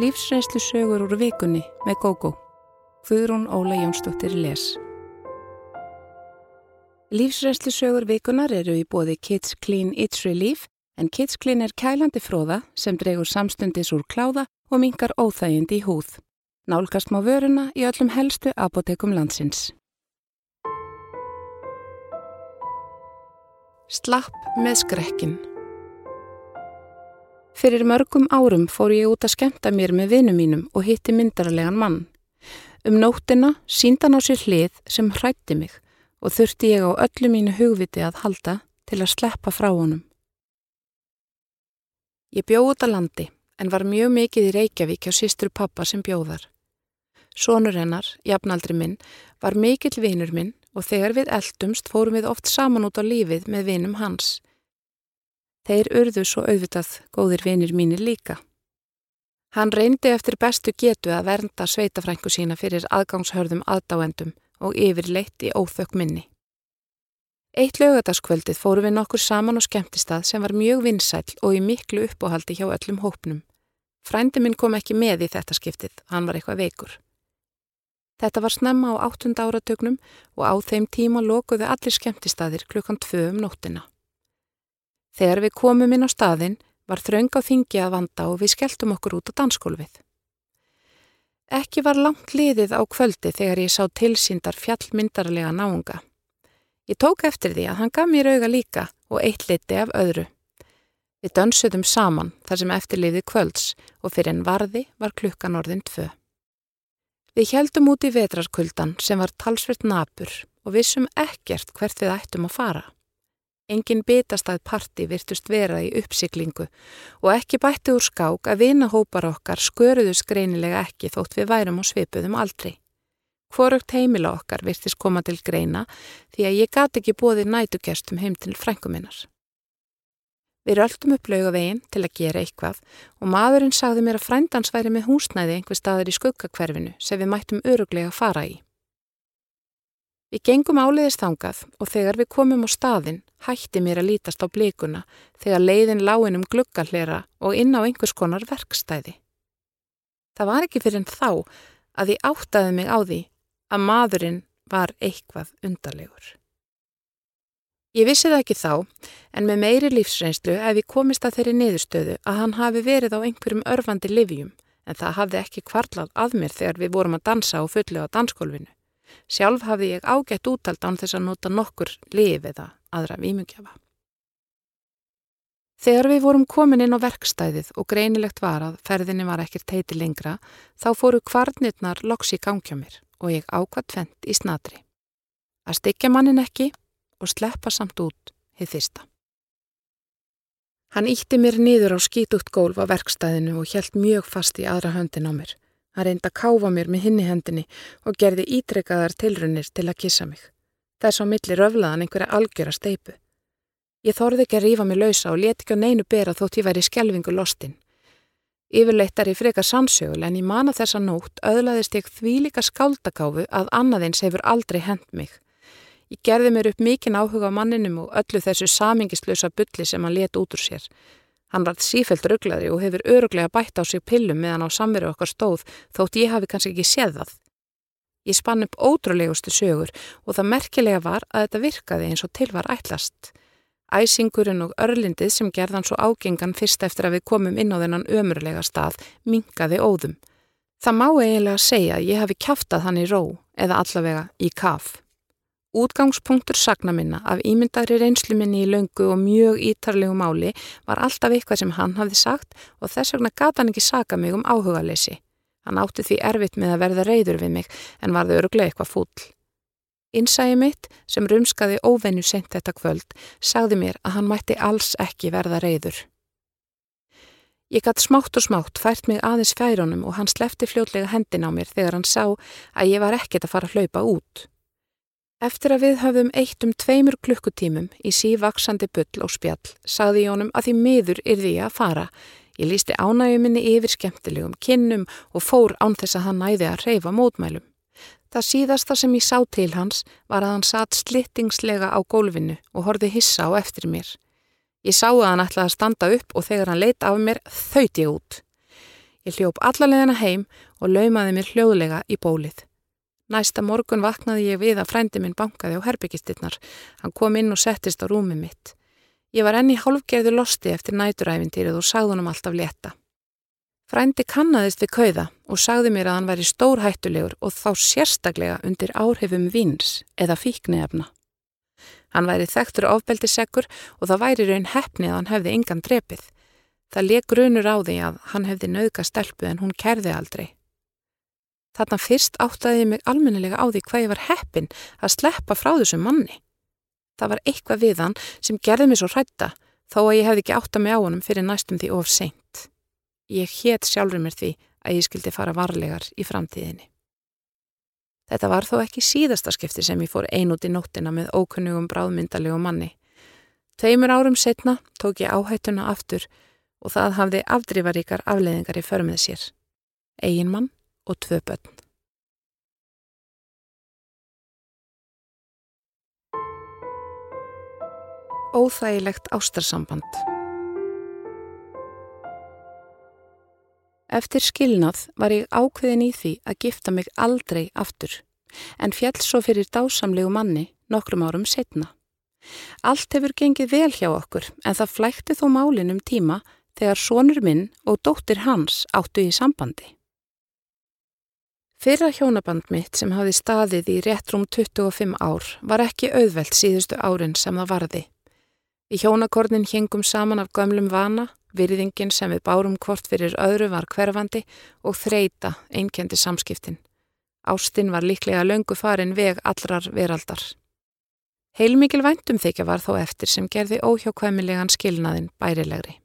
Lífsreynslu sögur úr vikunni með GóGó. Guðrún Óla Jónsdóttir les. Lífsreynslu sögur vikunar eru í bóði Kids Clean It's Relief en Kids Clean er kælandi fróða sem dregur samstundis úr kláða og mingar óþægind í húð. Nálgast má vöruna í öllum helstu apotekum landsins. Slapp með skrekkin Fyrir mörgum árum fór ég út að skemta mér með vinum mínum og hitti myndarlegan mann. Um nóttina síndan á sér hlið sem hrætti mig og þurfti ég á öllu mínu hugviti að halda til að sleppa frá honum. Ég bjóð út að landi en var mjög mikið í Reykjavík hjá sístur pappa sem bjóðar. Sónur hennar, jafnaldri minn, var mikill vinur minn og þegar við eldumst fórum við oft saman út á lífið með vinum hans. Þeir urðu svo auðvitað góðir vinir mínir líka. Hann reyndi eftir bestu getu að vernda sveitafrængu sína fyrir aðgangshörðum aðdáendum og yfirleitt í óþökk minni. Eitt lögadaskvöldið fóru við nokkur saman á skemmtistað sem var mjög vinsæl og í miklu uppóhaldi hjá öllum hópnum. Frændi minn kom ekki með í þetta skiptið, hann var eitthvað veikur. Þetta var snemma á áttunda áratögnum og á þeim tíma lokuðu allir skemmtistaðir klukkan tvö um nóttina. Þegar við komum inn á staðin var þraung á þingi að vanda og við skelltum okkur út á danskólfið. Ekki var langt liðið á kvöldi þegar ég sá tilsýndar fjallmyndarlega náunga. Ég tók eftir því að hann gaf mér auga líka og eitt liti af öðru. Við dönsuðum saman þar sem eftirliðið kvölds og fyrir en varði var klukkan orðin tvö. Við heldum út í vetrarkuldan sem var talsvert napur og vissum ekkert hvert við ættum að fara. Engin bitastað parti virtust vera í uppsiklingu og ekki bætti úr skák að vinahópar okkar sköruðu skreinilega ekki þótt við værum og svipuðum aldrei. Hvorugt heimila okkar virtist koma til greina því að ég gati ekki bóði nætugerstum heim til frænguminnar. Við röldum upp laugavegin til að gera eitthvað og maðurinn sagði mér að frændans væri með húsnæði einhver staður í skuggakverfinu sem við mættum öruglega að fara í. Við gengum áleiðist þangað og þegar við komum á staðin hætti mér að lítast á blíkuna þegar leiðin láin um gluggallera og inn á einhvers konar verkstæði. Það var ekki fyrir en þá að ég áttaði mig á því að maðurinn var eitthvað undarlegur. Ég vissi það ekki þá, en með meiri lífsreynslu hef ég komist að þeirri niðurstöðu að hann hafi verið á einhverjum örfandi livjum, en það hafði ekki kvarlað að mér þegar við vorum að dansa og fulli á danskólfinu. Sjálf hafði ég ágætt útald án þess að nota nokkur lif eða aðra výmugjafa. Þegar við vorum komin inn á verkstæðið og greinilegt var að ferðinni var ekkert teiti lengra, þá fóru kvarnirnar loks í gangja mér og ég ákvatt fendt í snadri. Að styggja mannin ekki og sleppa samt út heið fyrsta. Hann ítti mér niður á skítugt gólf á verkstæðinu og helt mjög fast í aðra höndin á mér. Hann reyndi að káfa mér með hinni hendinni og gerði ítrekkaðar tilrunir til að kissa mig. Þess á milli röflaðan einhverja algjöra steipu. Ég þorði ekki að rífa mig lausa og leti ekki á neinu bera þótt ég væri skjelvingu lostinn. Yfirleitt er ég freka sannsögul en ég mana þessa nótt öðlaðist ég þvílika skáldakáfu að annaðins hefur aldrei hend mig. Ég gerði mér upp mikinn áhuga á manninum og öllu þessu samingislösa bulli sem hann let út úr sér. Hann var sífælt rugglaði og hefur öruglega bætt á sig pillum meðan á samveru okkar stóð þótt ég hafi kannski ekki séð það. Ég spann upp ótrúlegustu sögur og það merkilega var að þetta virkaði eins og til var ætlast. Æsingurinn og örlindið sem gerðan svo ágengan fyrst eftir að við komum inn á þennan ömurlega stað mingaði óðum. Það má eiginlega segja að ég hafi kæftað hann í ró eða allavega í kaf. Útgangspunktur sagna minna af ímyndari reynslu minni í löngu og mjög ítarlegu máli var alltaf eitthvað sem hann hafði sagt og þess vegna gata hann ekki saga mig um áhugalesi. Hann átti því erfitt með að verða reyður við mig en varði öruglega eitthvað fúll. Innsæði mitt, sem rumskaði óvenju sent þetta kvöld, sagði mér að hann mætti alls ekki verða reyður. Ég gætt smátt og smátt fært mig aðeins færunum og hann slefti fljótlega hendin á mér þegar hann sá að ég var ekkert að fara að hlaupa út. Eftir að við höfðum eitt um tveimur klukkutímum í sívaksandi bull og spjall sagði ég honum að því miður yrði ég að fara. Ég lísti ánæguminni yfir skemmtilegum kinnum og fór án þess að hann næði að reyfa mótmælum. Það síðasta sem ég sá til hans var að hann satt slittingslega á gólfinu og horfi hissa á eftir mér. Ég sá að hann ætlaði að standa upp og þegar hann leita af mér þauðt ég út. Ég hljóp allalegina heim og laumaði mér hljóðlega í bólið. Næsta morgun vaknaði ég við að frændi minn bankaði á herbyggistinnar. Hann kom inn og settist á rúmi mitt. Ég var enni hálfgerðu losti eftir næturæfintýrið og sagði honum alltaf leta. Frændi kannaðist við kauða og sagði mér að hann væri stór hættulegur og þá sérstaklega undir áhrifum vins eða fíknefna. Hann væri þekktur ofbeldiseggur og það væri raun hefni að hann hefði engan drepið. Það leik grunur á því að hann hefði nauðga stelpu en hún kerði aldrei. Þarna fyrst áttaði ég mig almennilega á því hvað ég var heppin að sleppa frá þessum manni. Það var eitthvað við hann sem gerði mig svo hrætta þó að ég hefði ekki áttað mig á honum fyrir næstum því of seint. Ég hétt sjálfur mér því að ég skildi fara varlegar í framtíðinni. Þetta var þó ekki síðasta skipti sem ég fór einút í nóttina með ókunnugum bráðmyndalegu manni. Tveimur árum setna tók ég áhættuna aftur og það hafði afdrifaríkar afleðingar í förmið sér. Egin mann og tvö börn. Óþægilegt ástarsamband Eftir skilnað var ég ákveðin í því að gifta mig aldrei aftur, en fjall svo fyrir dásamlegu manni nokkrum árum setna. Allt hefur gengið vel hjá okkur en það flækti þó málin um tíma þegar sonur minn og dóttir hans áttu í sambandi. Fyrra hjónaband mitt sem hafi staðið í réttrum 25 ár var ekki auðvelt síðustu árin sem það varði. Í hjónakornin hengum saman af gömlum vana, virðingin sem við bárum hvort fyrir öðru var hverfandi og þreita einkendi samskiptin. Ástinn var líklega löngu farin veg allrar veraldar. Heilmikil væntum þykja var þó eftir sem gerði óhjákvæmilegan skilnaðin bærilegri.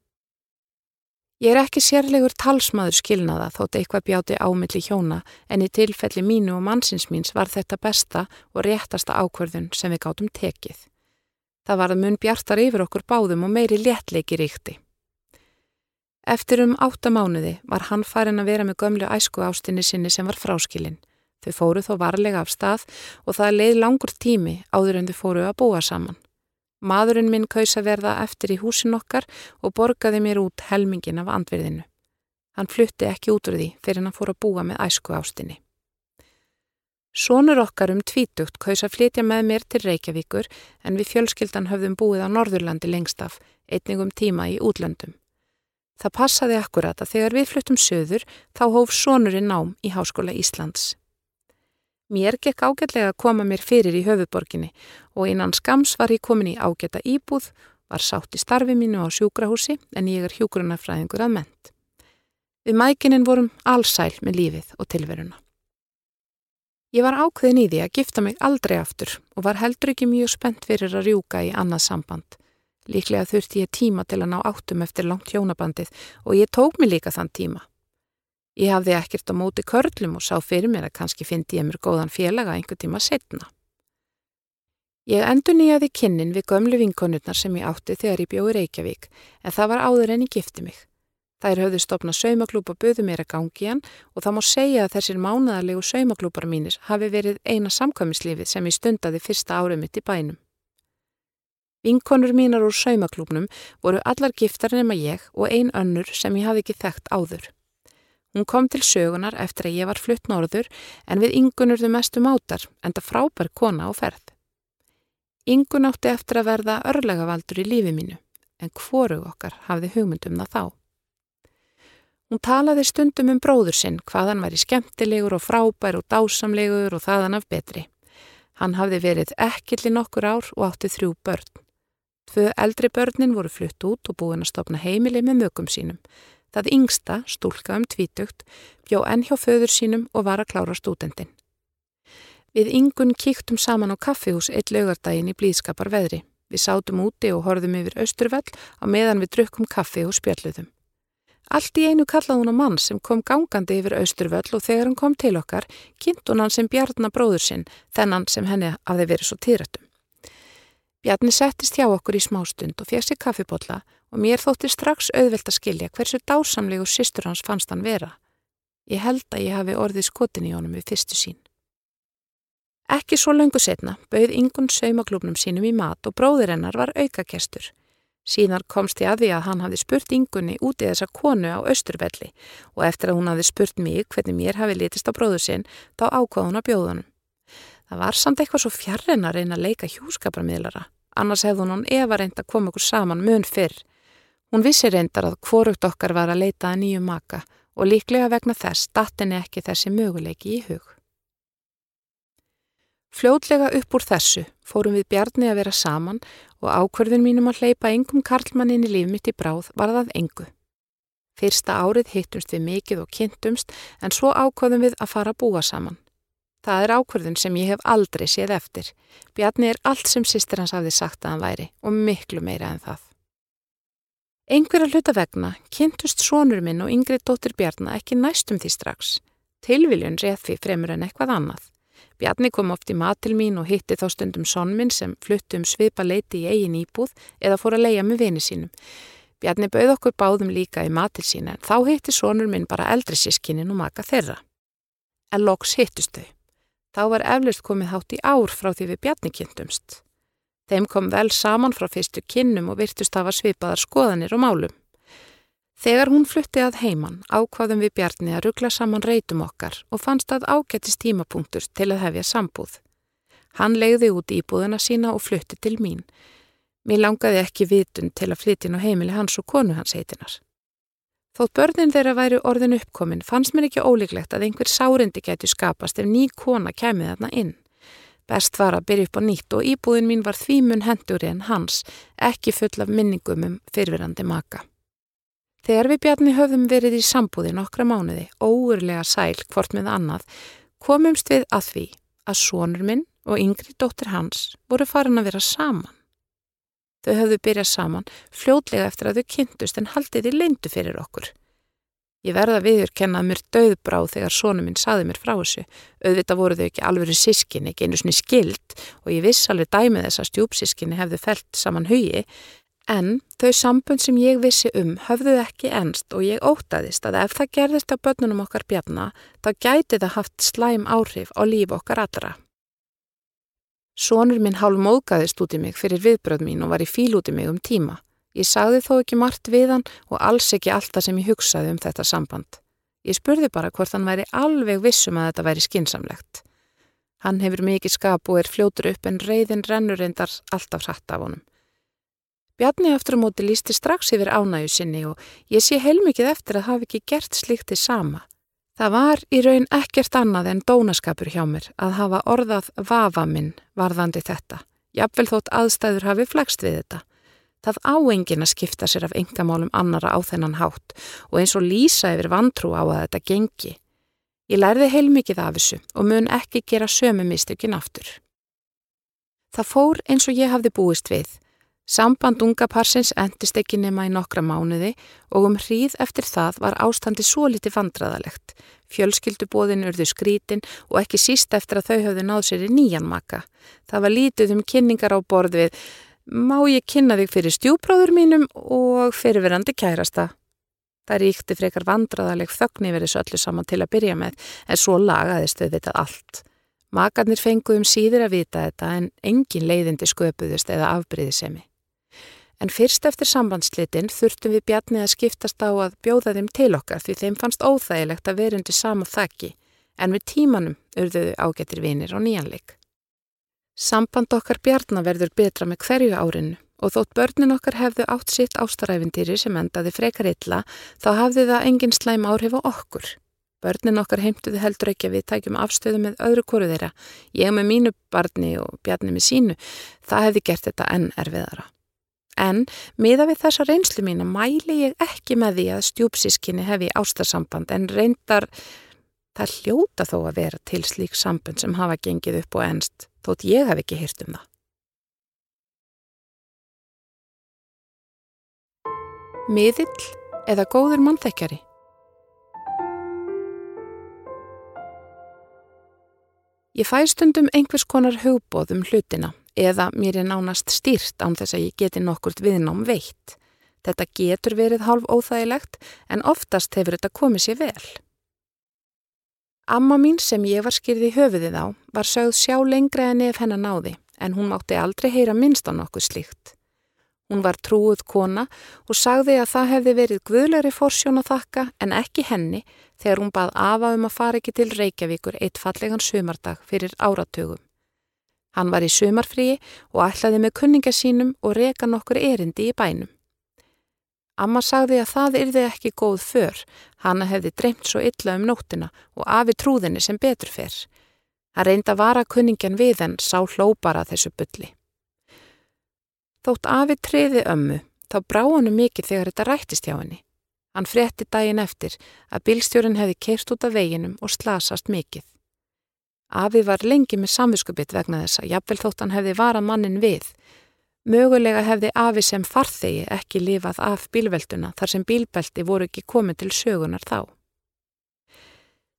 Ég er ekki sérlegur talsmaður skilnaða þótt eitthvað bjáti ámilli hjóna en í tilfelli mínu og mannsins míns var þetta besta og réttasta ákverðun sem við gáttum tekið. Það var að mun bjartar yfir okkur báðum og meiri léttleiki ríkti. Eftir um átta mánuði var hann farin að vera með gömlu æsku ástinni sinni sem var fráskilinn. Þau fóru þó varlega af stað og það leið langur tími áður en þau fóru að búa saman. Maðurinn minn kaus að verða eftir í húsin okkar og borgaði mér út helmingin af andverðinu. Hann flutti ekki út úr því fyrir hann fór að búa með æsku ástinni. Sónur okkar um tvítugt kaus að flytja með mér til Reykjavíkur en við fjölskyldan höfðum búið á Norðurlandi lengst af, einningum tíma í útlöndum. Það passaði akkurat að þegar við fluttum söður þá hóf sónurinn nám í Háskóla Íslands. Mér gekk ágætlega að koma mér fyrir í höfuborginni og innan skams var ég komin í ágæta íbúð, var sátt í starfi mínu á sjúkrahúsi en ég er hjúgrunarfræðingur að ment. Við mækinin vorum allsæl með lífið og tilveruna. Ég var ákveðin í því að gifta mig aldrei aftur og var heldur ekki mjög spennt fyrir að rjúka í annað samband. Líklega þurfti ég tíma til að ná áttum eftir langt hjónabandið og ég tók mig líka þann tíma. Ég hafði ekkert á móti körlum og sá fyrir mér að kannski fyndi ég mér góðan félaga einhver tíma setna. Ég endur nýjaði kynnin við gömlu vinkonurnar sem ég átti þegar ég bjóði Reykjavík en það var áður en ég gifti mig. Þær höfðu stopnað saumaklúpa buðu mér að gangi hann og það má segja að þessir mánadarlegu saumaklúpar mínir hafi verið eina samkvæmislífið sem ég stundaði fyrsta árið mitt í bænum. Vinkonur mínar úr saumaklúpnum voru allar giftar nema ég og ein önnur sem ég hafi ekki þekkt áður. Hún kom til sögunar eftir að ég var flutt norður en við yngunurðu mestu mátar en það frábær kona á ferð. Yngun átti eftir að verða örlega valdur í lífi mínu en hvoru okkar hafði hugmyndum það þá. Hún talaði stundum um bróður sinn hvaðan var í skemmtilegur og frábær og dásamlegur og þaðan af betri. Hann hafði verið ekkill í nokkur ár og átti þrjú börn. Tvö eldri börnin voru flutt út og búin að stopna heimili með mögum sínum Það yngsta, stúlka um tvítugt, bjó enn hjá föður sínum og var að klára stúdendin. Við yngun kíktum saman á kaffihús eitt laugardaginn í blíðskapar veðri. Við sátum úti og horfum yfir austurvell á meðan við drukkum kaffi og spjalluðum. Allt í einu kallaði hún á mann sem kom gangandi yfir austurvöll og þegar hann kom til okkar, kynnt hún hann sem Bjarnar bróður sinn, þennan sem henni hafði verið svo týrættum. Bjarni settist hjá okkur í smástund og fekk sér kaffibotla og mér þótti strax auðvelt að skilja hversu dásamlegu sýstur hans fannst hann vera. Ég held að ég hafi orðið skotin í honum við fyrstu sín. Ekki svo löngu setna bauð yngun saumaglúpnum sínum í mat og bróðir hennar var aukakerstur. Síðan komst ég að því að hann hafði spurt yngunni út í þessa konu á Östurbelli og eftir að hún hafði spurt mig hvernig mér hafi litist á bróðu sinn, þá ákvaði hún að bjóðunum. Það var samt eitthvað svo fjarrinn að reyna að leika hjúskaparmiðlara, annars hefði hún efa reynd að koma okkur saman mun fyrr. Hún vissi reyndar að hvorugt okkar var að leita að nýju maka og líklega vegna þess datinni ekki þessi möguleiki í hug. Fljótlega upp úr þessu fórum við Bjarni að vera saman og ákverðin mínum að hleypa engum karlmannin í líf mitt í bráð var það engu. Fyrsta árið hittumst við mikið og kynntumst en svo ákvöðum við að fara að búa saman. Það er ákverðin sem ég hef aldrei séð eftir. Bjarni er allt sem sýstir hans hafði sagt að hann væri og miklu meira en það. Einhverja hluta vegna kynntust sonur minn og yngri dóttir Bjarni ekki næstum því strax. Tilviljun réð því fremur en eitthvað annað. Bjarni kom oft í mat til mín og hitti þá stundum sonminn sem fluttu um svipa leiti í eigin íbúð eða fór að leia með vini sínum. Bjarni bauð okkur báðum líka í mat til sína en þá hitti sonur minn bara eldri sískinin og maka þeirra. En loks hittust þau. Þá var eflust komið hátt í ár frá því við Bjarni kynntumst. Þeim kom vel saman frá fyrstu kynnum og virtust hafa svipaðar skoðanir og málum. Þegar hún flutti að heiman ákvaðum við Bjarni að ruggla saman reytum okkar og fannst að ágættist tímapunktur til að hefja sambúð. Hann legði út íbúðuna sína og flutti til mín. Mér langaði ekki vitun til að flytja á heimili hans og konu hans heitinar. Þótt börnin þeirra væri orðin uppkomin fannst mér ekki ólíklegt að einhver sárindi gætu skapast ef ný kona kemið þarna inn. Best var að byrja upp á nýtt og íbúðin mín var því mun henduri en hans, ekki full af minningum um fyrfirandi maka. Þegar við Bjarni höfðum verið í sambúði nokkra mánuði, óurlega sæl hvort með annað, komumst við að því að sonur minn og yngri dóttir hans voru farin að vera saman. Þau höfðu byrjað saman fljótlega eftir að þau kynntust en haldið í leindu fyrir okkur. Ég verða viður kennað mér döðbráð þegar sonu minn saði mér frá þessu. Auðvitað voru þau ekki alveg sískinni, ekki einu svoni skild og ég viss alveg dæmið þess að stjúpsískinni hefðu felt saman hugi En þau sambund sem ég vissi um höfðu ekki ennst og ég ótaðist að ef það gerðist á börnunum okkar bjarna þá gæti það haft slæm áhrif á líf okkar allra. Sónur minn hálf móðgæðist út í mig fyrir viðbröð mín og var í fíl út í mig um tíma. Ég sagði þó ekki margt við hann og alls ekki alltaf sem ég hugsaði um þetta samband. Ég spurði bara hvort hann væri alveg vissum að þetta væri skinsamlegt. Hann hefur mikið skap og er fljótur upp en reyðin rennur reyndar alltaf hratt af honum. Bjarni aftur á móti lísti strax yfir ánægu sinni og ég sé heilmikið eftir að hafa ekki gert slíkti sama. Það var í raun ekkert annað en dónaskapur hjá mér að hafa orðað vafa minn varðandi þetta. Jafnvel þótt aðstæður hafi flegst við þetta. Það áengin að skipta sér af engamálum annara á þennan hátt og eins og lýsa yfir vantrú á að þetta gengi. Ég lærði heilmikið af þessu og mun ekki gera sömu mistökin aftur. Það fór eins og ég hafði búist við Samband unga parsins endist ekki nema í nokkra mánuði og um hríð eftir það var ástandi svo liti vandraðalegt. Fjölskyldubóðin urðu skrítin og ekki síst eftir að þau höfðu náð sér í nýjan maka. Það var lítið um kynningar á borð við má ég kynna þig fyrir stjúbróður mínum og fyrirverandi kærasta. Það ríkti frekar vandraðaleg þögn yfir þessu öllu saman til að byrja með en svo lagaðist þau þetta allt. Makarnir fenguðum síður að vita þetta en engin leiðindi sköpuðust eða afbríðisemi. En fyrst eftir sambandslitin þurftum við bjarnið að skiptast á að bjóða þeim til okkar því þeim fannst óþægilegt að vera undir sama þakki en við tímanum urðuðu ágættir vinir og nýjanleik. Samband okkar bjarnar verður betra með hverju árinu og þótt börnin okkar hefðu átt sitt ástaræfindýri sem endaði frekar illa þá hafði það engin slæm áhrif á okkur. Börnin okkar heimtuði heldur ekki að við tækjum afstöðu með öðru koru þeirra. Ég með mínu barni og bjarni með sínu, það hefði gert þetta enn erfiðara. En miða við þessa reynslu mína mæli ég ekki með því að stjúpsískinni hefi ástarsamband en reyndar það hljóta þó að vera til slík sambund sem hafa gengið upp og ennst þótt ég hef ekki hýrt um það. Miðill eða góður mannþekkjari? Ég fæ stundum einhvers konar hugbóð um hlutina eða mér er nánast stýrt án þess að ég geti nokkurt viðnám veitt. Þetta getur verið hálf óþægilegt en oftast hefur þetta komið sér vel. Amma mín sem ég var skýrði höfuðið á var sögð sjá lengra en ef hennar náði en hún mátti aldrei heyra minnst á nokkuð slíkt. Hún var trúuð kona og sagði að það hefði verið guðlegri forsjón að þakka en ekki henni þegar hún bað afa um að fara ekki til Reykjavíkur eitt fallegan sumardag fyrir áratögum. Hann var í sumarfríi og ætlaði með kunninga sínum og reka nokkur erindi í bænum. Amma sagði að það yrði ekki góð för, hanna hefði dreymt svo illa um nóttina og afi trúðinni sem betur fer. Hann reynda að vara kunningjan við en sá hlópara þessu bylli. Þótt afi triði ömmu, þá brá hannu mikið þegar þetta rættist hjá henni. Hann frétti daginn eftir að bílstjórin hefði keist út af veginum og slasast mikið. Afi var lengi með samviskubitt vegna þess að jafnvel þótt hann hefði varað mannin við. Mögulega hefði afi sem farþegi ekki lifað af bílvelduna þar sem bílbelti voru ekki komið til sögunar þá.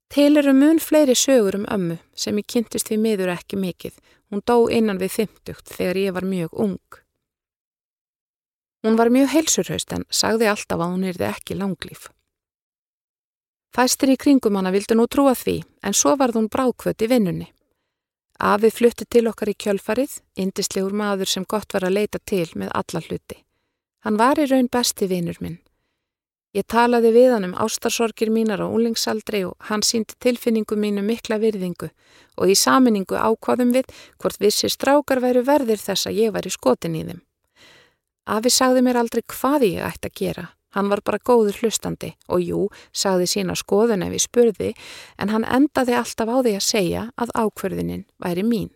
Til eru mun fleiri sögur um ömmu sem ég kynntist við miður ekki mikið. Hún dó innan við þymtugt þegar ég var mjög ung. Hún var mjög heilsurhaust en sagði alltaf að hún erði ekki langlýf. Fæstir í kringum hana vildu nú trúa því en svo varð hún brákvöld í vinnunni. Afi flutti til okkar í kjölfarið, indislegur maður sem gott var að leita til með alla hluti. Hann var í raun besti vinnur minn. Ég talaði við hann um ástarsorgir mínar á úlingsaldri og hann síndi tilfinningu mínu mikla virðingu og í saminningu ákvaðum við hvort vissi strákar væru verðir þess að ég var í skotin í þeim. Afi sagði mér aldrei hvað ég ætti að gera. Hann var bara góður hlustandi og jú, sagði sína skoðun ef ég spurði en hann endaði alltaf á því að segja að ákverðinin væri mín.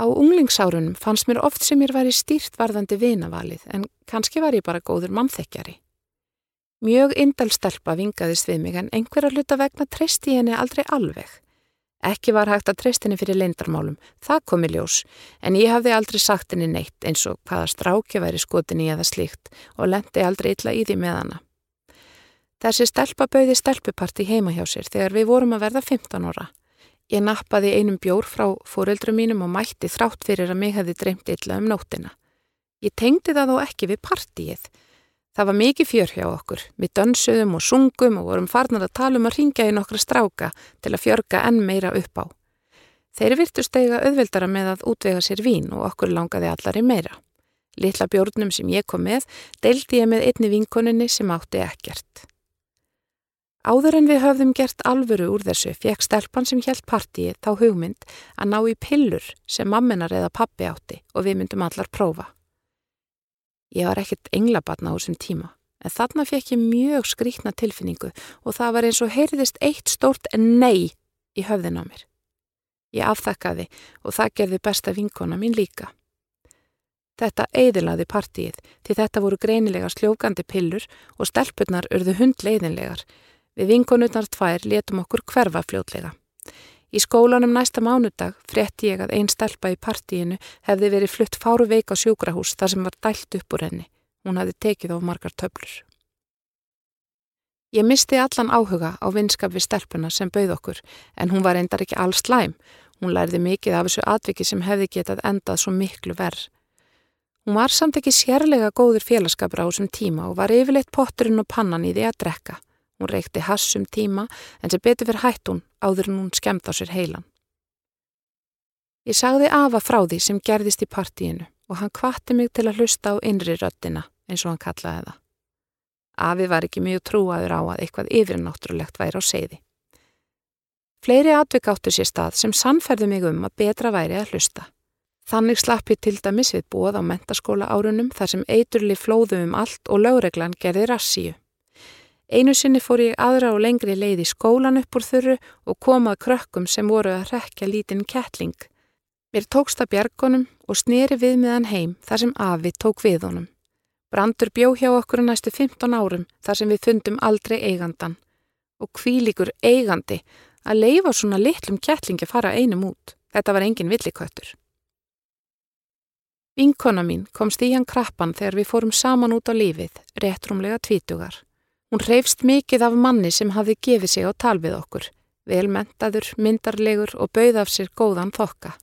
Á unglingsárunum fannst mér oft sem ég væri stýrt varðandi vinavalið en kannski var ég bara góður mannþekjari. Mjög indalstelpa vingaðist við mig en einhverja hluta vegna treysti henni aldrei alveg. Ekki var hægt að treyst henni fyrir leindarmálum, það komi ljós, en ég hafði aldrei sagt henni neitt eins og hvaða stráki væri skotin í eða slíkt og lendi aldrei illa í því með hana. Þessi stelpa bauði stelpuparti heima hjá sér þegar við vorum að verða 15 óra. Ég nappaði einum bjór frá fóreldrum mínum og mætti þrátt fyrir að mig hefði dreymt illa um nóttina. Ég tengdi það þó ekki við partíið, Það var mikið fjör hjá okkur. Við dönsuðum og sungum og vorum farnar að tala um að ringja í nokkra stráka til að fjörga enn meira upp á. Þeir virtust eiga auðveldara með að útvega sér vín og okkur langaði allar í meira. Littla bjórnum sem ég kom með deildi ég með einni vinkoninni sem átti ekkert. Áður en við höfðum gert alvöru úr þessu fekk stelpan sem helt partíið þá hugmynd að ná í pillur sem mamminar eða pappi átti og við myndum allar prófa. Ég var ekkert englabatna á þessum tíma, en þarna fekk ég mjög skrítna tilfinningu og það var eins og heyrðist eitt stórt nei í höfðin á mér. Ég afþakkaði og það gerði besta vinkona mín líka. Þetta eiðilaði partíið því þetta voru greinilega sljókandi pillur og stelpurnar urðu hundleiðinlegar. Við vinkonutnar tvær letum okkur hverfa fljótlega. Í skólanum næsta mánudag frétti ég að einn stelpa í partíinu hefði verið flutt fáru veik á sjúkrahús þar sem var dælt upp úr henni. Hún hefði tekið á margar töflur. Ég misti allan áhuga á vinskap við stelpuna sem bauð okkur en hún var endar ekki alls slæm. Hún lærði mikið af þessu atviki sem hefði getað endað svo miklu verð. Hún var samt ekki sérlega góður félagskapur á þessum tíma og var yfirleitt potturinn og pannan í því að drekka. Hún reykti hassum tíma en sem betur fyrir hætt hún áður en hún skemmt á sér heilan. Ég sagði Afa frá því sem gerðist í partíinu og hann kvatti mig til að hlusta á innri röttina eins og hann kallaði það. Afi var ekki mjög trúaður á að eitthvað yfirnáttúrulegt væri á seiði. Fleiri atvik áttu sér stað sem sannferði mig um að betra væri að hlusta. Þannig slapp ég til dæmis við bóð á mentaskóla árunum þar sem eiturli flóðu um allt og lögreglan gerði rassíu. Einu sinni fór ég aðra og lengri leið í skólan upp úr þurru og komað krökkum sem voru að rekja lítinn kettling. Mér tókst að bjargonum og sneri við með hann heim þar sem Afi tók við honum. Brandur bjó hjá okkur næstu 15 árum þar sem við fundum aldrei eigandan. Og kvílikur eigandi að leifa svona litlum kettlingi fara einum út. Þetta var engin villiköttur. Vinkona mín komst í hann krappan þegar við fórum saman út á lífið, réttrumlega tvítugar. Hún reyfst mikið af manni sem hafi gefið sig á tal við okkur, velmentaður, myndarlegur og bauð af sér góðan þokka.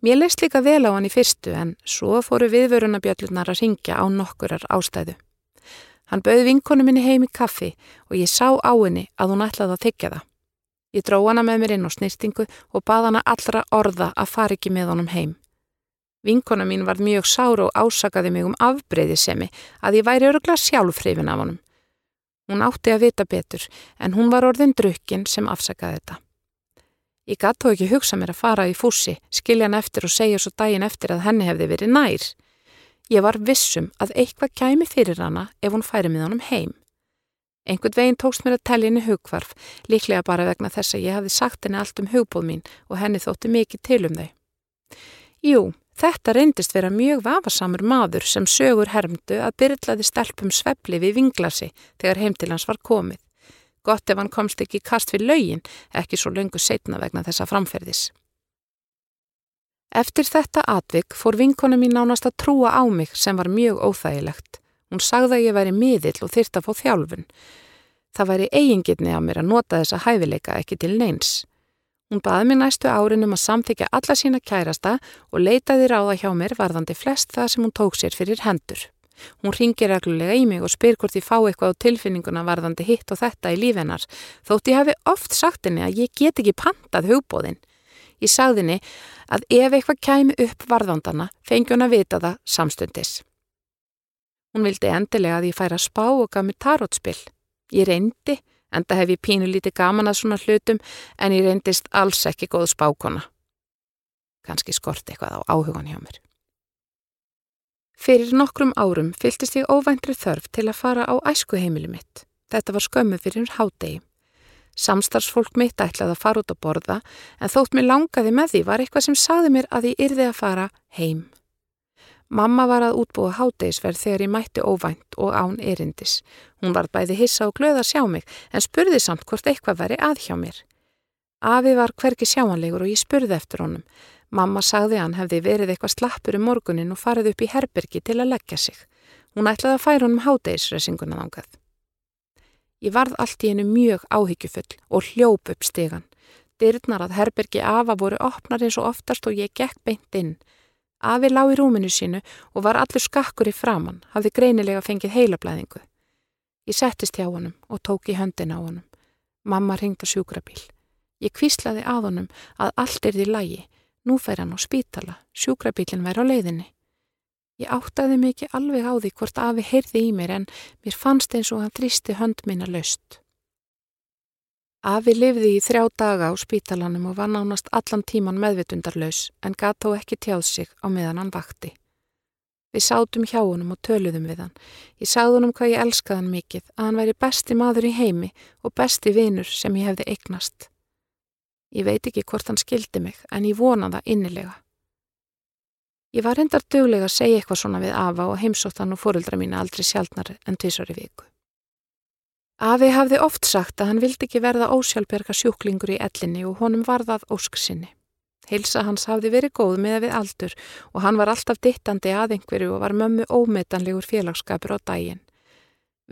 Mér leist líka vel á hann í fyrstu en svo fóru viðvörunabjöllunar að ringja á nokkurar ástæðu. Hann bauð vinkonu minni heim í kaffi og ég sá á henni að hún ætlaði að þykja það. Ég dró hana með mér inn á snýrtingu og bað hana allra orða að fara ekki með honum heim. Vinkona mín var mjög sár og ásakaði mig um afbreyðisemi að ég væri örugla sjálfhrifin af honum. Hún átti að vita betur en hún var orðin drukkin sem afsakaði þetta. Ég gatt þó ekki hugsa mér að fara í fússi, skilja hann eftir og segja svo daginn eftir að henni hefði verið nær. Ég var vissum að eitthvað kæmi fyrir hana ef hún færi með honum heim. Einhvern veginn tókst mér að tellja henni hugvarf, líklega bara vegna þess að ég hafði sagt henni allt um hugbóð mín og henni þótti mikið til um þau. Jú, þetta reyndist vera mjög vafasamur maður sem sögur hermdu að byrlaði stelpum svepli við vinglasi þegar heim til hans var komið. Gott ef hann komst ekki kast við laugin, ekki svo löngu setna vegna þessa framferðis. Eftir þetta atvik fór vinkona mín nánast að trúa á mig sem var mjög óþægilegt. Hún sagði að ég væri miðill og þyrta að fá þjálfun. Það væri eigingirni á mér að nota þessa hæfileika ekki til neins. Hún baði mér næstu árin um að samþykja alla sína kærasta og leitaði ráða hjá mér varðandi flest það sem hún tók sér fyrir hendur. Hún ringir reglulega í mig og spyr hvort ég fá eitthvað á tilfinninguna varðandi hitt og þetta í lífennar, þótt ég hafi oft sagt henni að ég get ekki pantað hugbóðin. Ég sagði henni að ef eitthvað kæmi upp varðandana fengi hún að vita það samstundis. Hún vildi endilega að ég færa spá og gaf mér tarótspill. Ég reyndi, enda hef ég pínu lítið gaman að svona hlutum, en ég reyndist alls ekki góð spákona. Kanski skort eitthvað á áhugan hjá mér. Fyrir nokkrum árum fyltist ég óvæntri þörf til að fara á æskuheimili mitt. Þetta var skömmu fyrir hádegi. Samstarfsfólk mitt ætlaði að fara út að borða, en þótt mér langaði með því var eitthvað sem sagði mér að ég yrði að fara heim. Mamma var að útbúa hátegisverð þegar ég mætti óvænt og án erindis. Hún var bæði hissa og glöð að sjá mig en spurði samt hvort eitthvað veri að hjá mér. Afi var hverki sjáanlegur og ég spurði eftir honum. Mamma sagði hann hefði verið eitthvað slappur um morgunin og farið upp í herbergi til að leggja sig. Hún ætlaði að færa honum hátegisresinguna þangað. Ég varð allt í hennu mjög áhyggjufull og hljóp upp stegan. Dyrnar að herbergi afa voru opnar eins og oftast og ég gekk beint inn. Afi lág í rúminu sínu og var allur skakkur í framann, hafði greinilega fengið heilablaðingu. Ég settist hjá honum og tók í höndin á honum. Mamma ringd á sjúkrabíl. Ég kvíslaði að honum að allt er því lægi. Nú fær hann á spítala, sjúkrabílinn væri á leiðinni. Ég áttaði mikið alveg á því hvort afi heyrði í mér en mér fannst eins og hann þrýsti hönd minna löst. Afi lifði í þrjá daga á spítalanum og var nánast allan tíman meðvitundarlaus en gatt þó ekki tjáð sig á meðan hann vakti. Við sátum hjá honum og töluðum við hann. Ég sagði honum hvað ég elskaði hann mikið, að hann væri besti maður í heimi og besti vinur sem ég hefði eignast. Ég veit ekki hvort hann skildi mig en ég vona það innilega. Ég var hendar döglega að segja eitthvað svona við Afa og heimsótt hann og fóruldra mína aldrei sjálfnar en tvísari viku. Afi hafði oft sagt að hann vildi ekki verða ósjálfberga sjúklingur í ellinni og honum varðað ósksinni. Hilsa hans hafði verið góð með við aldur og hann var alltaf dittandi að einhverju og var mömmu ómetanlegur félagskapur á daginn.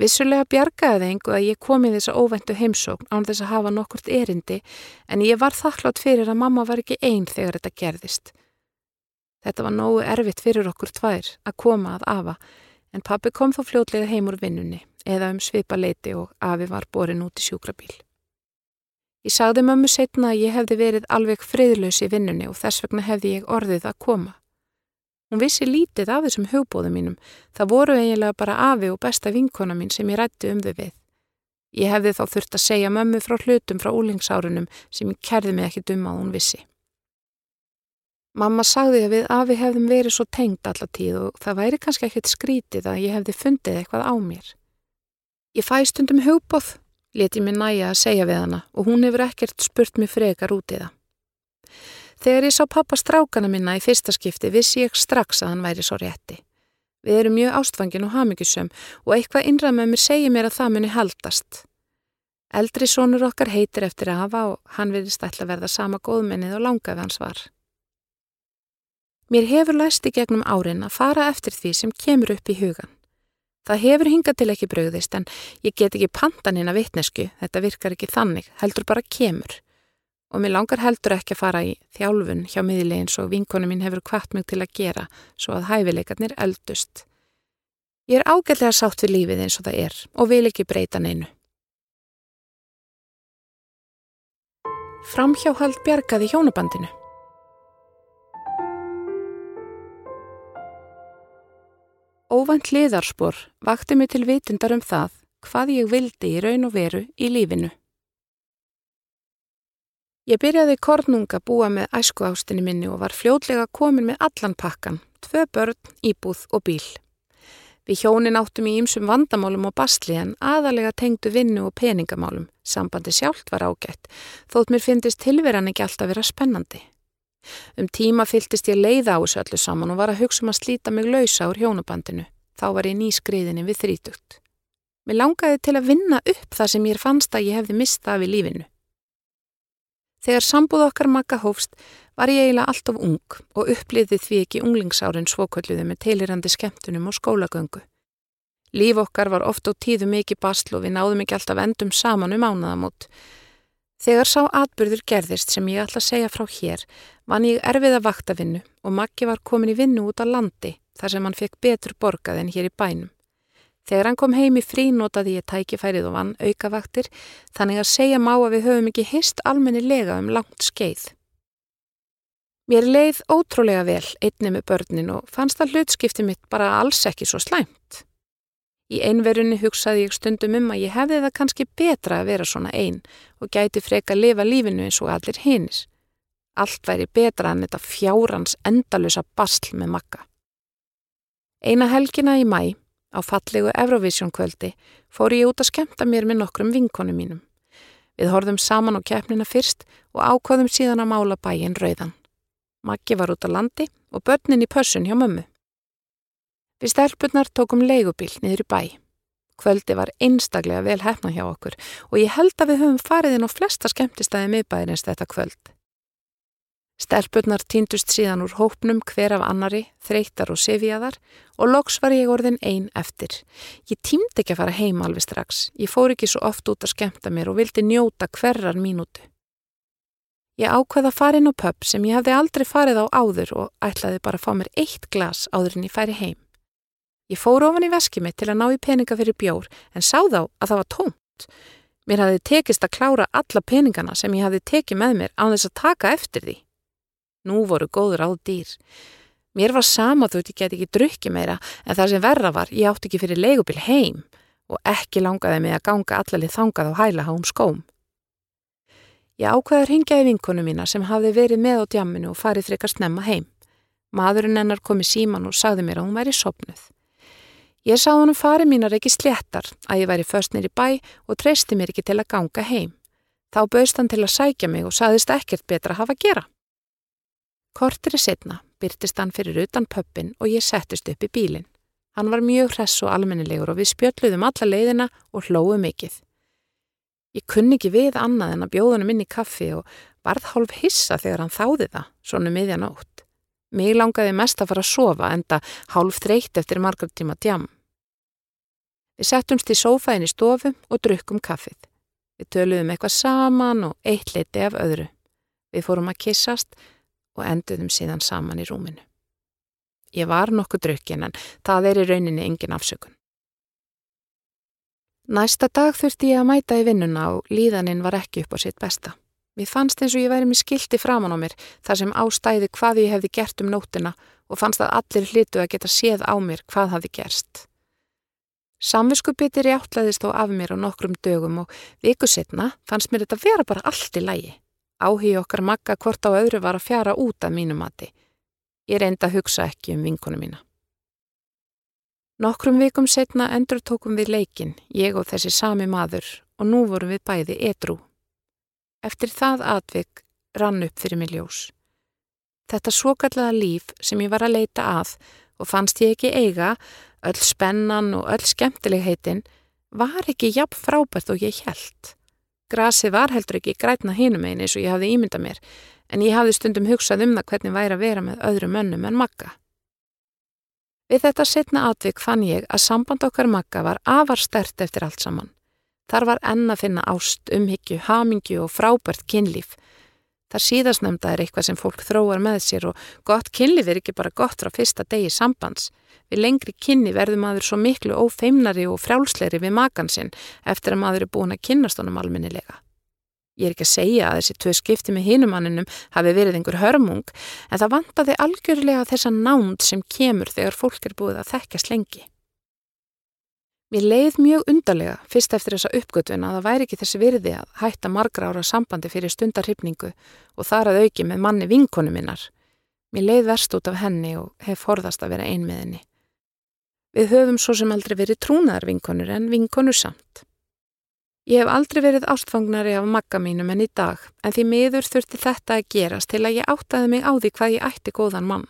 Vissulega bjargaði einhver að ég kom í þessa óvendu heimsókn án þess að hafa nokkurt erindi en ég var þakklátt fyrir að mamma var ekki einn þegar þetta gerðist. Þetta var nógu erfitt fyrir okkur tvær að koma að afa en pappi kom þá fljótlega heim úr vinnunni eða um svipa leiti og afi var borin út í sjúkrabíl. Ég sagði mömmu setna að ég hefði verið alveg friðlaus í vinnunni og þess vegna hefði ég orðið að koma. Hún vissi lítið af þessum hugbóðum mínum, það voru eiginlega bara afi og besta vinkona mín sem ég rætti um þau við. Ég hefði þá þurft að segja mömmu frá hlutum frá úlingsárunum sem ég kerði mig ekki dumma að hún vissi. Mamma sagði að við afi hefðum verið svo tengt allatíð og það væri kannski ekkert skrítið að ég hefði fundið eitthvað á mér. Ég fæ stundum hugbóð, leti mér næja að segja við hana og hún hefur ekkert spurt mér frekar út í það. Þegar ég sá pappa strákana minna í fyrsta skipti vissi ég strax að hann væri svo rétti. Við erum mjög ástfangin og hafmyggjusum og eitthvað innrað með mér segir mér að það muni haldast. Eldri sónur okkar heitir eftir að hafa og hann verðist ætla að verða sama góðmennið og langaði hans var. Mér hefur læst í gegnum árin að fara eftir því sem kemur upp í hugan. Það hefur hingað til ekki bröðist en ég get ekki pantan inn að vitnesku, þetta virkar ekki þannig, heldur bara kemur. Og mér langar heldur ekki að fara í þjálfun hjá miðilegins og vinkonu mín hefur kvart mig til að gera svo að hæfileikarnir eldust. Ég er ágætlega sátt við lífið eins og það er og vil ekki breyta neinu. Framhjáhald bjargaði hjónabandinu. Óvænt liðarspor vakti mig til vitundar um það hvað ég vildi í raun og veru í lífinu. Ég byrjaði kornunga búa með æsku ástinni minni og var fljótlega komin með allan pakkan, tvö börn, íbúð og bíl. Við hjónin áttum í ýmsum vandamálum og basli en aðalega tengdu vinnu og peningamálum. Sambandi sjálft var ágætt, þótt mér finnist tilveran ekki alltaf vera spennandi. Um tíma fyltist ég leiða á þessu öllu saman og var að hugsa um að slíta mig lausa úr hjónabandinu. Þá var ég nýskriðinni við þrítugt. Mér langaði til að vinna upp það sem ég fannst að ég hefði mistað við lífinu. Þegar sambúð okkar makka hófst var ég eiginlega allt of ung og upplýði því ekki unglingsárin svokölluði með teilirandi skemmtunum og skólagöngu. Líf okkar var oft á tíðu mikið basl og við náðum ekki alltaf endum saman um ánaðamót. Þegar sá atbyrður gerðist sem ég ætla að segja frá hér, vann ég erfiða vaktavinnu og Maggi var komin í vinnu út á landi þar sem hann fekk betur borgað en hér í bænum. Þegar hann kom heim í frí notaði ég tækifærið og vann aukavaktir þannig að segja má að við höfum ekki hist almennilega um langt skeið. Mér leið ótrúlega vel einni með börnin og fannst að hlutskipti mitt bara alls ekki svo slæmt. Í einverjunni hugsaði ég stundum um að ég hefði það kannski betra að vera svona einn og gæti freka að lifa lífinu eins og allir hinis. Allt væri betra en þetta fjárans endalösa basl með makka. Eina helgina í mæ Á fallegu Eurovision kvöldi fór ég út að skemta mér með nokkrum vinkonu mínum. Við horfðum saman á keppnina fyrst og ákvaðum síðan að mála bæin rauðan. Maggi var út á landi og börnin í pössun hjá mömmu. Við stelpunar tókum leigubíl niður í bæ. Kvöldi var einstaklega vel hefna hjá okkur og ég held að við höfum farið inn á flesta skemmtistæði miðbæðinist þetta kvöld. Stelpurnar týndust síðan úr hópnum hver af annari, þreytar og sefjaðar og loks var ég orðin einn eftir. Ég týmdi ekki að fara heim alveg strax. Ég fór ekki svo oft út að skemta mér og vildi njóta hverjar mínútu. Ég ákveða inn á pub sem ég hefði aldrei farið á áður og ætlaði bara að fá mér eitt glas áður en ég færi heim. Ég fór ofan í veski mitt til að ná í peninga fyrir bjór en sá þá að það var tómt. Mér hafði tekist að klára alla peningana sem ég hafði tekið með mér á þess að taka eftir því. Nú voru góður á dýr. Mér var sama þótt ég get ekki drukki meira en það sem verra var, ég átti ekki fyrir leigubil heim og ekki langaði mig að ganga allalið þangað á hæla hám skóm. Ég ákveði að ringja í vinkonu mína sem hafði verið með á djamminu og farið frekar snemma heim. Maðurinn hennar kom í síman og sagði mér að hún væri sopnuð. Ég sá hann um farið mínar ekki sléttar að ég væri först nýri bæ og treysti mér ekki til að ganga heim. Þá bauðst hann til að sækja mig og saðist ekkert betra að hafa að gera. Kortiri setna byrtist hann fyrir utan pöppin og ég settist upp í bílinn. Hann var mjög hress og almennilegur og við spjöldluðum alla leiðina og hlóðum mikið. Ég kunni ekki við annað en að bjóðunum inn í kaffi og varð hálf hissa þegar hann þáði það, svona um miðjanótt. Mér langaði mest að fara að sofa enda hálf þreytt eftir margar tíma djam. Við settumst í sófaðin í stofum og drukkum kaffið. Við töluðum eitthvað saman og eitt leiti af öðru. Við fórum að kissast og enduðum síðan saman í rúminu. Ég var nokkuð drukkin en það er í rauninni engin afsökun. Næsta dag þurfti ég að mæta í vinnuna og líðaninn var ekki upp á sitt besta. Mér fannst eins og ég væri með skildi framann á mér þar sem ástæði hvað ég hefði gert um nótina og fannst að allir hlitu að geta séð á mér hvað hafi gerst. Samviskupiti réttlaðist þó af mér á nokkrum dögum og viku setna fannst mér þetta vera bara allt í lægi. Áhí okkar makka hvort á öðru var að fjara út af mínu mati. Ég reynda að hugsa ekki um vinkonu mína. Nokkrum vikum setna endur tókum við leikin, ég og þessi sami maður og nú vorum við bæði edru. Eftir það atvik rann upp fyrir mig ljós. Þetta svokallaða líf sem ég var að leita að og fannst ég ekki eiga, öll spennan og öll skemmtilegheitin, var ekki jafn frábært og ég held. Grasið var heldur ekki grætna hinum einn eins og ég hafði ímynda mér, en ég hafði stundum hugsað um það hvernig væri að vera með öðru mönnum en makka. Við þetta setna atvik fann ég að samband okkar makka var afar stert eftir allt saman. Þar var enn að finna ást, umhyggju, hamingju og frábært kynlíf. Það síðasnemda er eitthvað sem fólk þróar með sér og gott kynlíf er ekki bara gott frá fyrsta degi sambands. Við lengri kynni verður maður svo miklu ófeimnari og frjálsleiri við makan sinn eftir að maður er búin að kynast honum alminnilega. Ég er ekki að segja að þessi tvö skipti með hinumanninum hafi verið einhver hörmung en það vantaði algjörlega þessa nánd sem kemur þegar fólk er búið að þekkjast lengi. Mér leið mjög undarlega fyrst eftir þessa uppgötun að það væri ekki þessi virði að hætta margra ára sambandi fyrir stundarhyfningu og þar að auki með manni vinkonu minnar. Mér leið verst út af henni og hef forðast að vera ein með henni. Við höfum svo sem aldrei verið trúnaðar vinkonur en vinkonur samt. Ég hef aldrei verið ástfangnari af magga mínum en í dag, en því miður þurfti þetta að gerast til að ég áttaði mig á því hvað ég ætti góðan mann.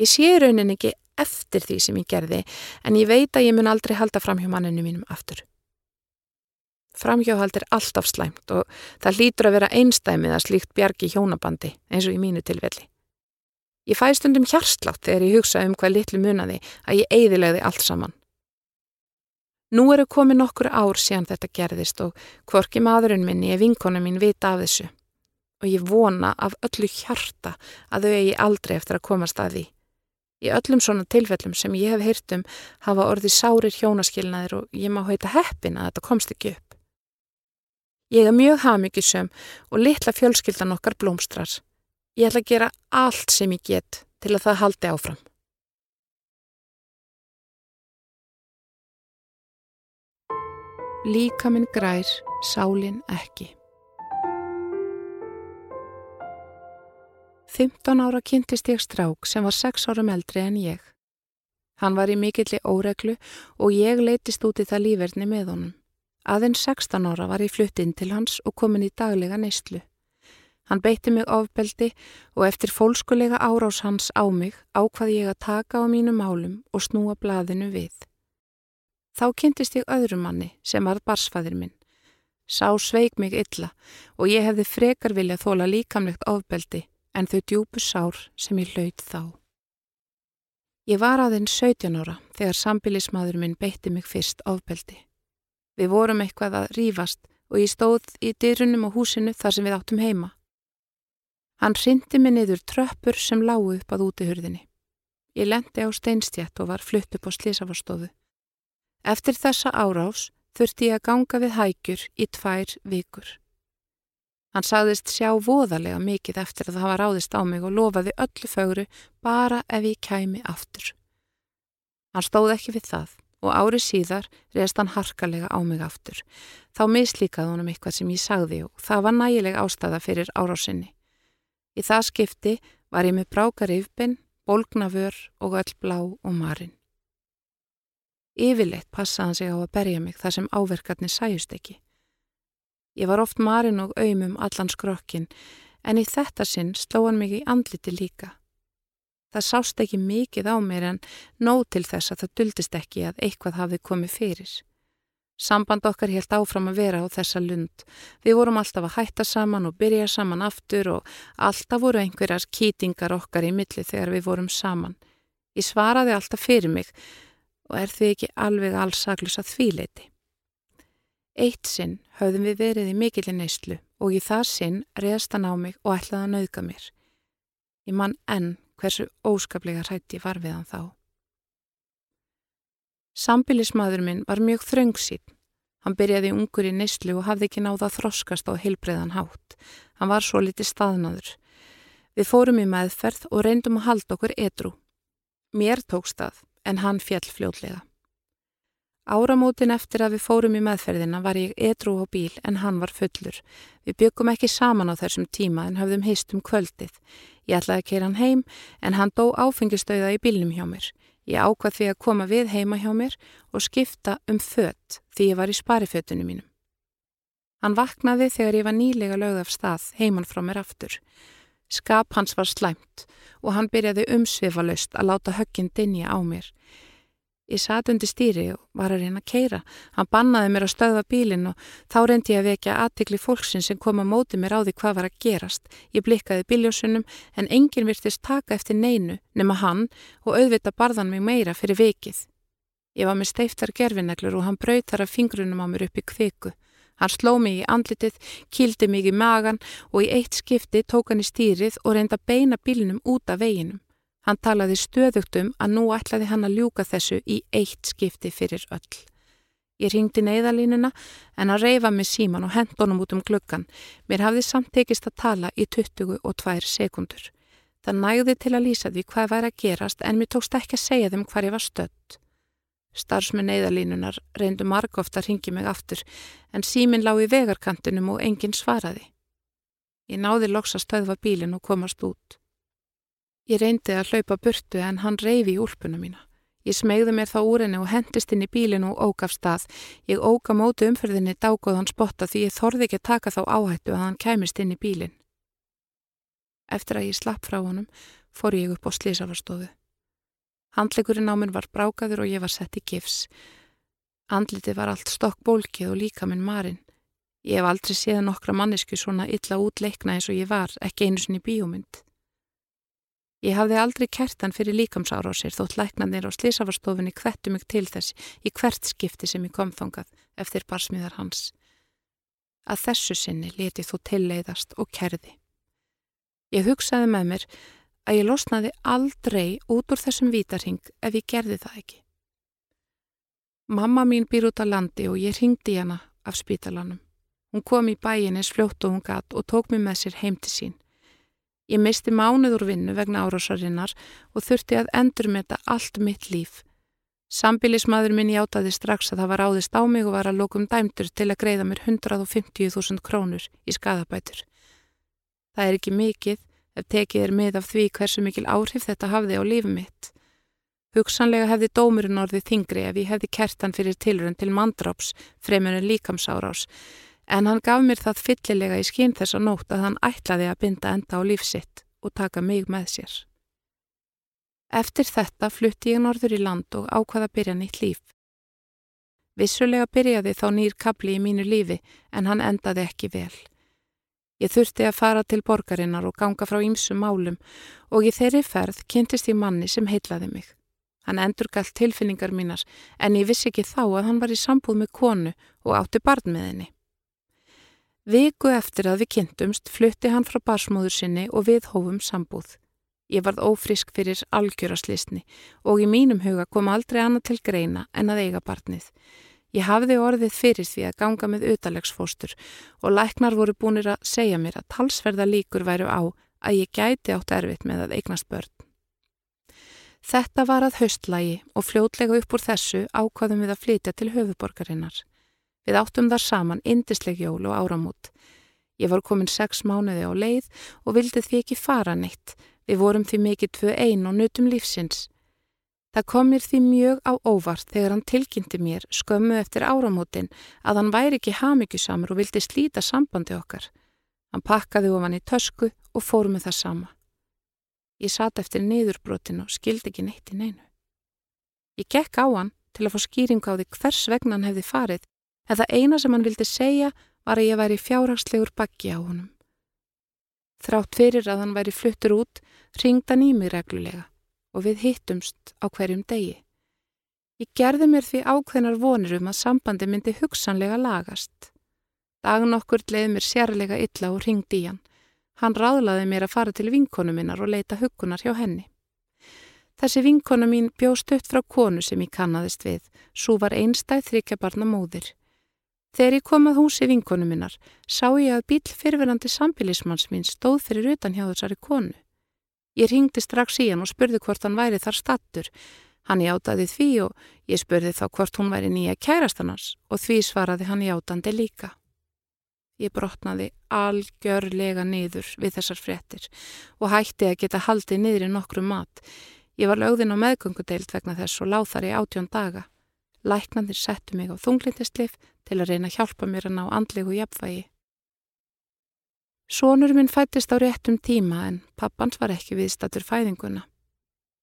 Ég sé raunin ekki eftir því sem ég gerði, en ég veit að ég mun aldrei halda framhjá manninu mínum aftur. Framhjóhald er alltaf slæmt og það lítur að vera einstæmið að slíkt bjargi hjónabandi eins og í mínu tilvelli. Ég fæ stundum hjarslátt þegar ég hugsa um hvað litlu munaði að ég eigðilegði allt saman. Nú eru komið nokkur ár síðan þetta gerðist og hvorki maðurinn minni er vinkona mín vita af þessu og ég vona af öllu hjarta að þau eigi aldrei eftir að komast að því. Í öllum svona tilfellum sem ég hef heyrt um hafa orðið sárir hjónaskilnaðir og ég má heita heppin að þetta komst ekki upp. Ég er mjög hafmyggisum og litla fjölskyldan okkar blómstrar. Ég ætla að gera allt sem ég get til að það haldi áfram. Líka minn grær, sálin ekki. 15 ára kynntist ég strák sem var 6 árum eldri en ég. Hann var í mikilli óreglu og ég leytist út í það lífverðni með honum. Aðeins 16 ára var ég flutt inn til hans og komin í daglega neistlu. Hann beitti mig ofbeldi og eftir fólskulega árás hans á mig ákvaði ég að taka á mínu málum og snúa blaðinu við. Þá kynntist ég öðrum manni sem var barsfæðir minn. Sá sveik mig illa og ég hefði frekar vilja þóla líkamlegt ofbeldi en þau djúbu sár sem ég hlaut þá. Ég var aðeins 17 ára þegar sambilismadur minn beitti mig fyrst ofbeldi. Við vorum eitthvað að rýfast og ég stóð í dyrunum á húsinu þar sem við áttum heima. Hann hrindi mig niður tröppur sem lágu upp að útihurðinni. Ég lendi á steinstjætt og var flutt upp á slísafarstofu. Eftir þessa árás þurfti ég að ganga við hækjur í tvær vikur. Hann sagðist sjá voðalega mikið eftir að það var ráðist á mig og lofaði öllu fögru bara ef ég kæmi aftur. Hann stóð ekki við það og árið síðar reyðast hann harkalega á mig aftur. Þá mislíkaði honum eitthvað sem ég sagði og það var nægileg ástæða fyrir árásinni. Í það skipti var ég með brákarifbin, bólgnaför og öll blá og marinn. Yfirleitt passaði hann sig á að berja mig þar sem áverkarnir sæjust ekki. Ég var oft marinn og auðmum allan skrokkin en í þetta sinn sló hann mig í andliti líka. Það sást ekki mikið á mér en nóg til þess að það duldist ekki að eitthvað hafði komið fyrir. Samband okkar helt áfram að vera á þessa lund. Við vorum alltaf að hætta saman og byrja saman aftur og alltaf voru einhverjar kýtingar okkar í milli þegar við vorum saman. Ég svaraði alltaf fyrir mig og er því ekki alveg allsaklus að þvíleiti. Eitt sinn höfðum við verið í mikilin neyslu og í það sinn reðast hann á mig og ætlaði að nauðga mér. Ég mann enn hversu óskaplega hrætti var við hann þá. Sambilismadur minn var mjög þröngsýn. Hann byrjaði ungur í neyslu og hafði ekki náða að þroskast á heilbreiðan hátt. Hann var svo litið staðnaður. Við fórum í meðferð og reyndum að halda okkur edru. Mér tók stað en hann fjall fljótlega. Áramótin eftir að við fórum í meðferðina var ég edru á bíl en hann var fullur. Við byggum ekki saman á þessum tíma en höfðum heist um kvöldið. Ég ætlaði að keira hann heim en hann dó áfengistöða í bílnum hjá mér. Ég ákvað því að koma við heima hjá mér og skipta um fött því ég var í sparifötunum mínum. Hann vaknaði þegar ég var nýlega lögð af stað heimann frá mér aftur. Skap hans var slæmt og hann byrjaði umsvifalust að láta högginn dinja á mér. Ég satt undir stýri og var að reyna að keira. Hann bannaði mér að stöðva bílinn og þá reyndi ég að vekja aðtikli fólksinn sem kom að móti mér á því hvað var að gerast. Ég blikkaði bíljósunum en enginn virtist taka eftir neinu nema hann og auðvita barðan mig meira fyrir vikið. Ég var með steiftar gerfineglur og hann brautar af fingrunum á mér upp í kviku. Hann sló mig í andlitið, kildi mig í magan og í eitt skipti tók hann í stýrið og reynda beina bílinum út af veginum. Hann talaði stöðugt um að nú ætlaði hann að ljúka þessu í eitt skipti fyrir öll. Ég ringdi neyðalínuna en að reyfa mig síman og hendunum út um gluggan. Mér hafði samt tekist að tala í 22 sekundur. Það nægði til að lýsa því hvað væri að gerast en mér tókst ekki að segja þeim hvar ég var stött. Starfsmenn neyðalínunar reyndu margóft að ringi mig aftur en símin lág í vegarkantinum og enginn svaraði. Ég náði loks að stöðva bílinn og komast út. Ég reyndi að hlaupa burtu en hann reyfi í úlpuna mína. Ég smegði mér þá úr henni og hendist inn í bílinu og ógaf stað. Ég óga móti umferðinni dágóðan spotta því ég þorði ekki að taka þá áhættu að hann kæmist inn í bílin. Eftir að ég slapp frá honum fór ég upp á slísafarstofu. Handlegurinn á minn var brákaður og ég var sett í gifs. Andlitið var allt stokk bólkið og líka minn marinn. Ég hef aldrei séð nokkra mannesku svona illa útleikna eins og ég var, ekki einu sinni bíómynd. Ég hafði aldrei kert hann fyrir líkamsára á sér þótt læknanir á slísafarstofunni hvettu mig til þess í hvert skipti sem ég kom þongað eftir barsmiðar hans. Að þessu sinni leti þú tilleiðast og kerði. Ég hugsaði með mér að ég losnaði aldrei út úr þessum vítarhing ef ég gerði það ekki. Mamma mín býr út á landi og ég ringdi hana af spítalanum. Hún kom í bæin eins fljótt og hún gatt og tók mig með sér heim til sín. Ég misti mánuð úr vinnu vegna árásarinnar og þurfti að endur með þetta allt mitt líf. Sambilismadur minn játaði strax að það var áðist á mig og var að lókum dæmdur til að greiða mér 150.000 krónur í skadabætur. Það er ekki mikið ef tekið er með af því hversu mikil áhrif þetta hafði á lífum mitt. Hugsanlega hefði dómurinn orðið þingri ef ég hefði kertan fyrir tilrönd til mandróps fremur en líkamsárás en hann gaf mér það fyllilega í skinn þess að nótt að hann ætlaði að binda enda á lífsitt og taka mig með sér. Eftir þetta flutti ég norður í land og ákvaða byrja nýtt líf. Vissulega byrjaði þá nýr kapli í mínu lífi en hann endaði ekki vel. Ég þurfti að fara til borgarinnar og ganga frá ýmsum málum og í þeirri ferð kynntist ég manni sem heitlaði mig. Hann endur galt tilfinningar mínar en ég vissi ekki þá að hann var í sambúð með konu og átti barn með henni. Viku eftir að við kynntumst flutti hann frá barsmóður sinni og við hófum sambúð. Ég varð ófrisk fyrir algjöraslisni og í mínum huga kom aldrei annað til greina en að eiga barnið. Ég hafði orðið fyrir því að ganga með utalegsfóstur og læknar voru búinir að segja mér að talsverða líkur væru á að ég gæti átt erfitt með að eignast börn. Þetta var að haustlægi og fljótlega upp úr þessu ákvaðum við að flytja til höfuborgarinnar. Við áttum þar saman indisleg jól og áramút. Ég var komin sex mánuði á leið og vildi því ekki fara neitt. Við vorum því mikið tvö einn og nutum lífsins. Það kom mér því mjög á óvart þegar hann tilkynnti mér skömmu eftir áramótin að hann væri ekki hamingjusamur og vildi slíta sambandi okkar. Hann pakkaði ofan í tösku og fór með það sama. Ég satt eftir niðurbrotin og skildi ekki neitt í neinu. Ég gekk á hann til að fá skýring á því hvers vegna hann hefði farið en það eina sem hann vildi segja var að ég væri fjárhagslegur baggi á honum. Þrátt fyrir að hann væri fluttur út, ringd hann í mig reglulega og við hittumst á hverjum degi. Ég gerði mér því ákveðnar vonir um að sambandi myndi hugsanlega lagast. Dagun okkur leiði mér sérlega illa og ringdi í hann. Hann ráðlaði mér að fara til vinkonu minnar og leita hugunar hjá henni. Þessi vinkona mín bjóst upp frá konu sem ég kannadist við, svo var einstæð þryggja barna móðir. Þegar ég kom að húsi vinkonu minnar sá ég að bíl fyrfirandi sambilismanns mín stóð fyrir utan hjá þessari konu. Ég ringdi strax í hann og spurði hvort hann væri þar stattur. Hann játaði því og ég spurði þá hvort hún væri nýja kærastannars og því svaraði hann játandi líka. Ég brotnaði algjörlega niður við þessar fréttir og hætti að geta haldið niður í nokkru mat. Ég var lögðin á meðgöngudeilt vegna þess og láð þar í átjón daga. Læknandir settu mig á þunglindistlif til að reyna að hjálpa mér að ná andlegu jafnvægi. Sónur minn fættist á réttum tíma en pappans var ekki viðstatur fæðinguna.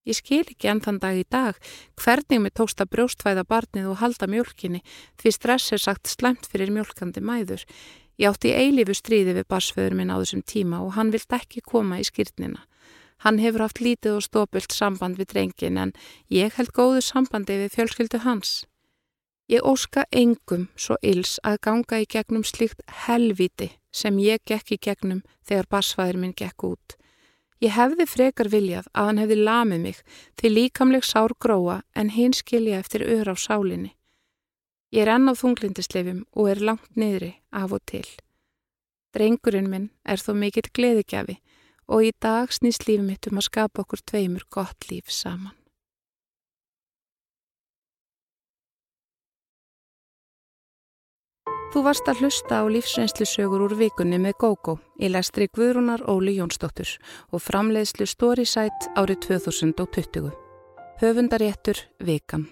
Ég skil ekki enn þann dag í dag hvernig mér tókst að brjóstfæða barnið og halda mjölkinni því stress er sagt slemt fyrir mjölkandi mæður. Ég átti eilifu stríði við barsföður minn á þessum tíma og hann vilt ekki koma í skýrnina. Hann hefur haft lítið og stópult samband við drengin en ég held góðu sambandi við fjölskyldu hans. Ég óska engum svo yls að ganga í gegnum slíkt helviti sem ég gekk í gegnum þegar basfæðir minn gekk út. Ég hefði frekar viljað að hann hefði lamið mig því líkamleg sár gróa en hinn skilja eftir öður á sálinni. Ég er enn á þunglindisleifum og er langt niðri af og til. Drengurinn minn er þó mikill gleðigjafi og í dag snýst lífið mitt um að skapa okkur tveimur gott líf saman. Þú varst að hlusta á lífsreynslusögur úr vikunni með GóGó í lestri Guðrúnar Óli Jónsdóttur og framleiðslu Storysight árið 2020. Höfundaréttur Vikan.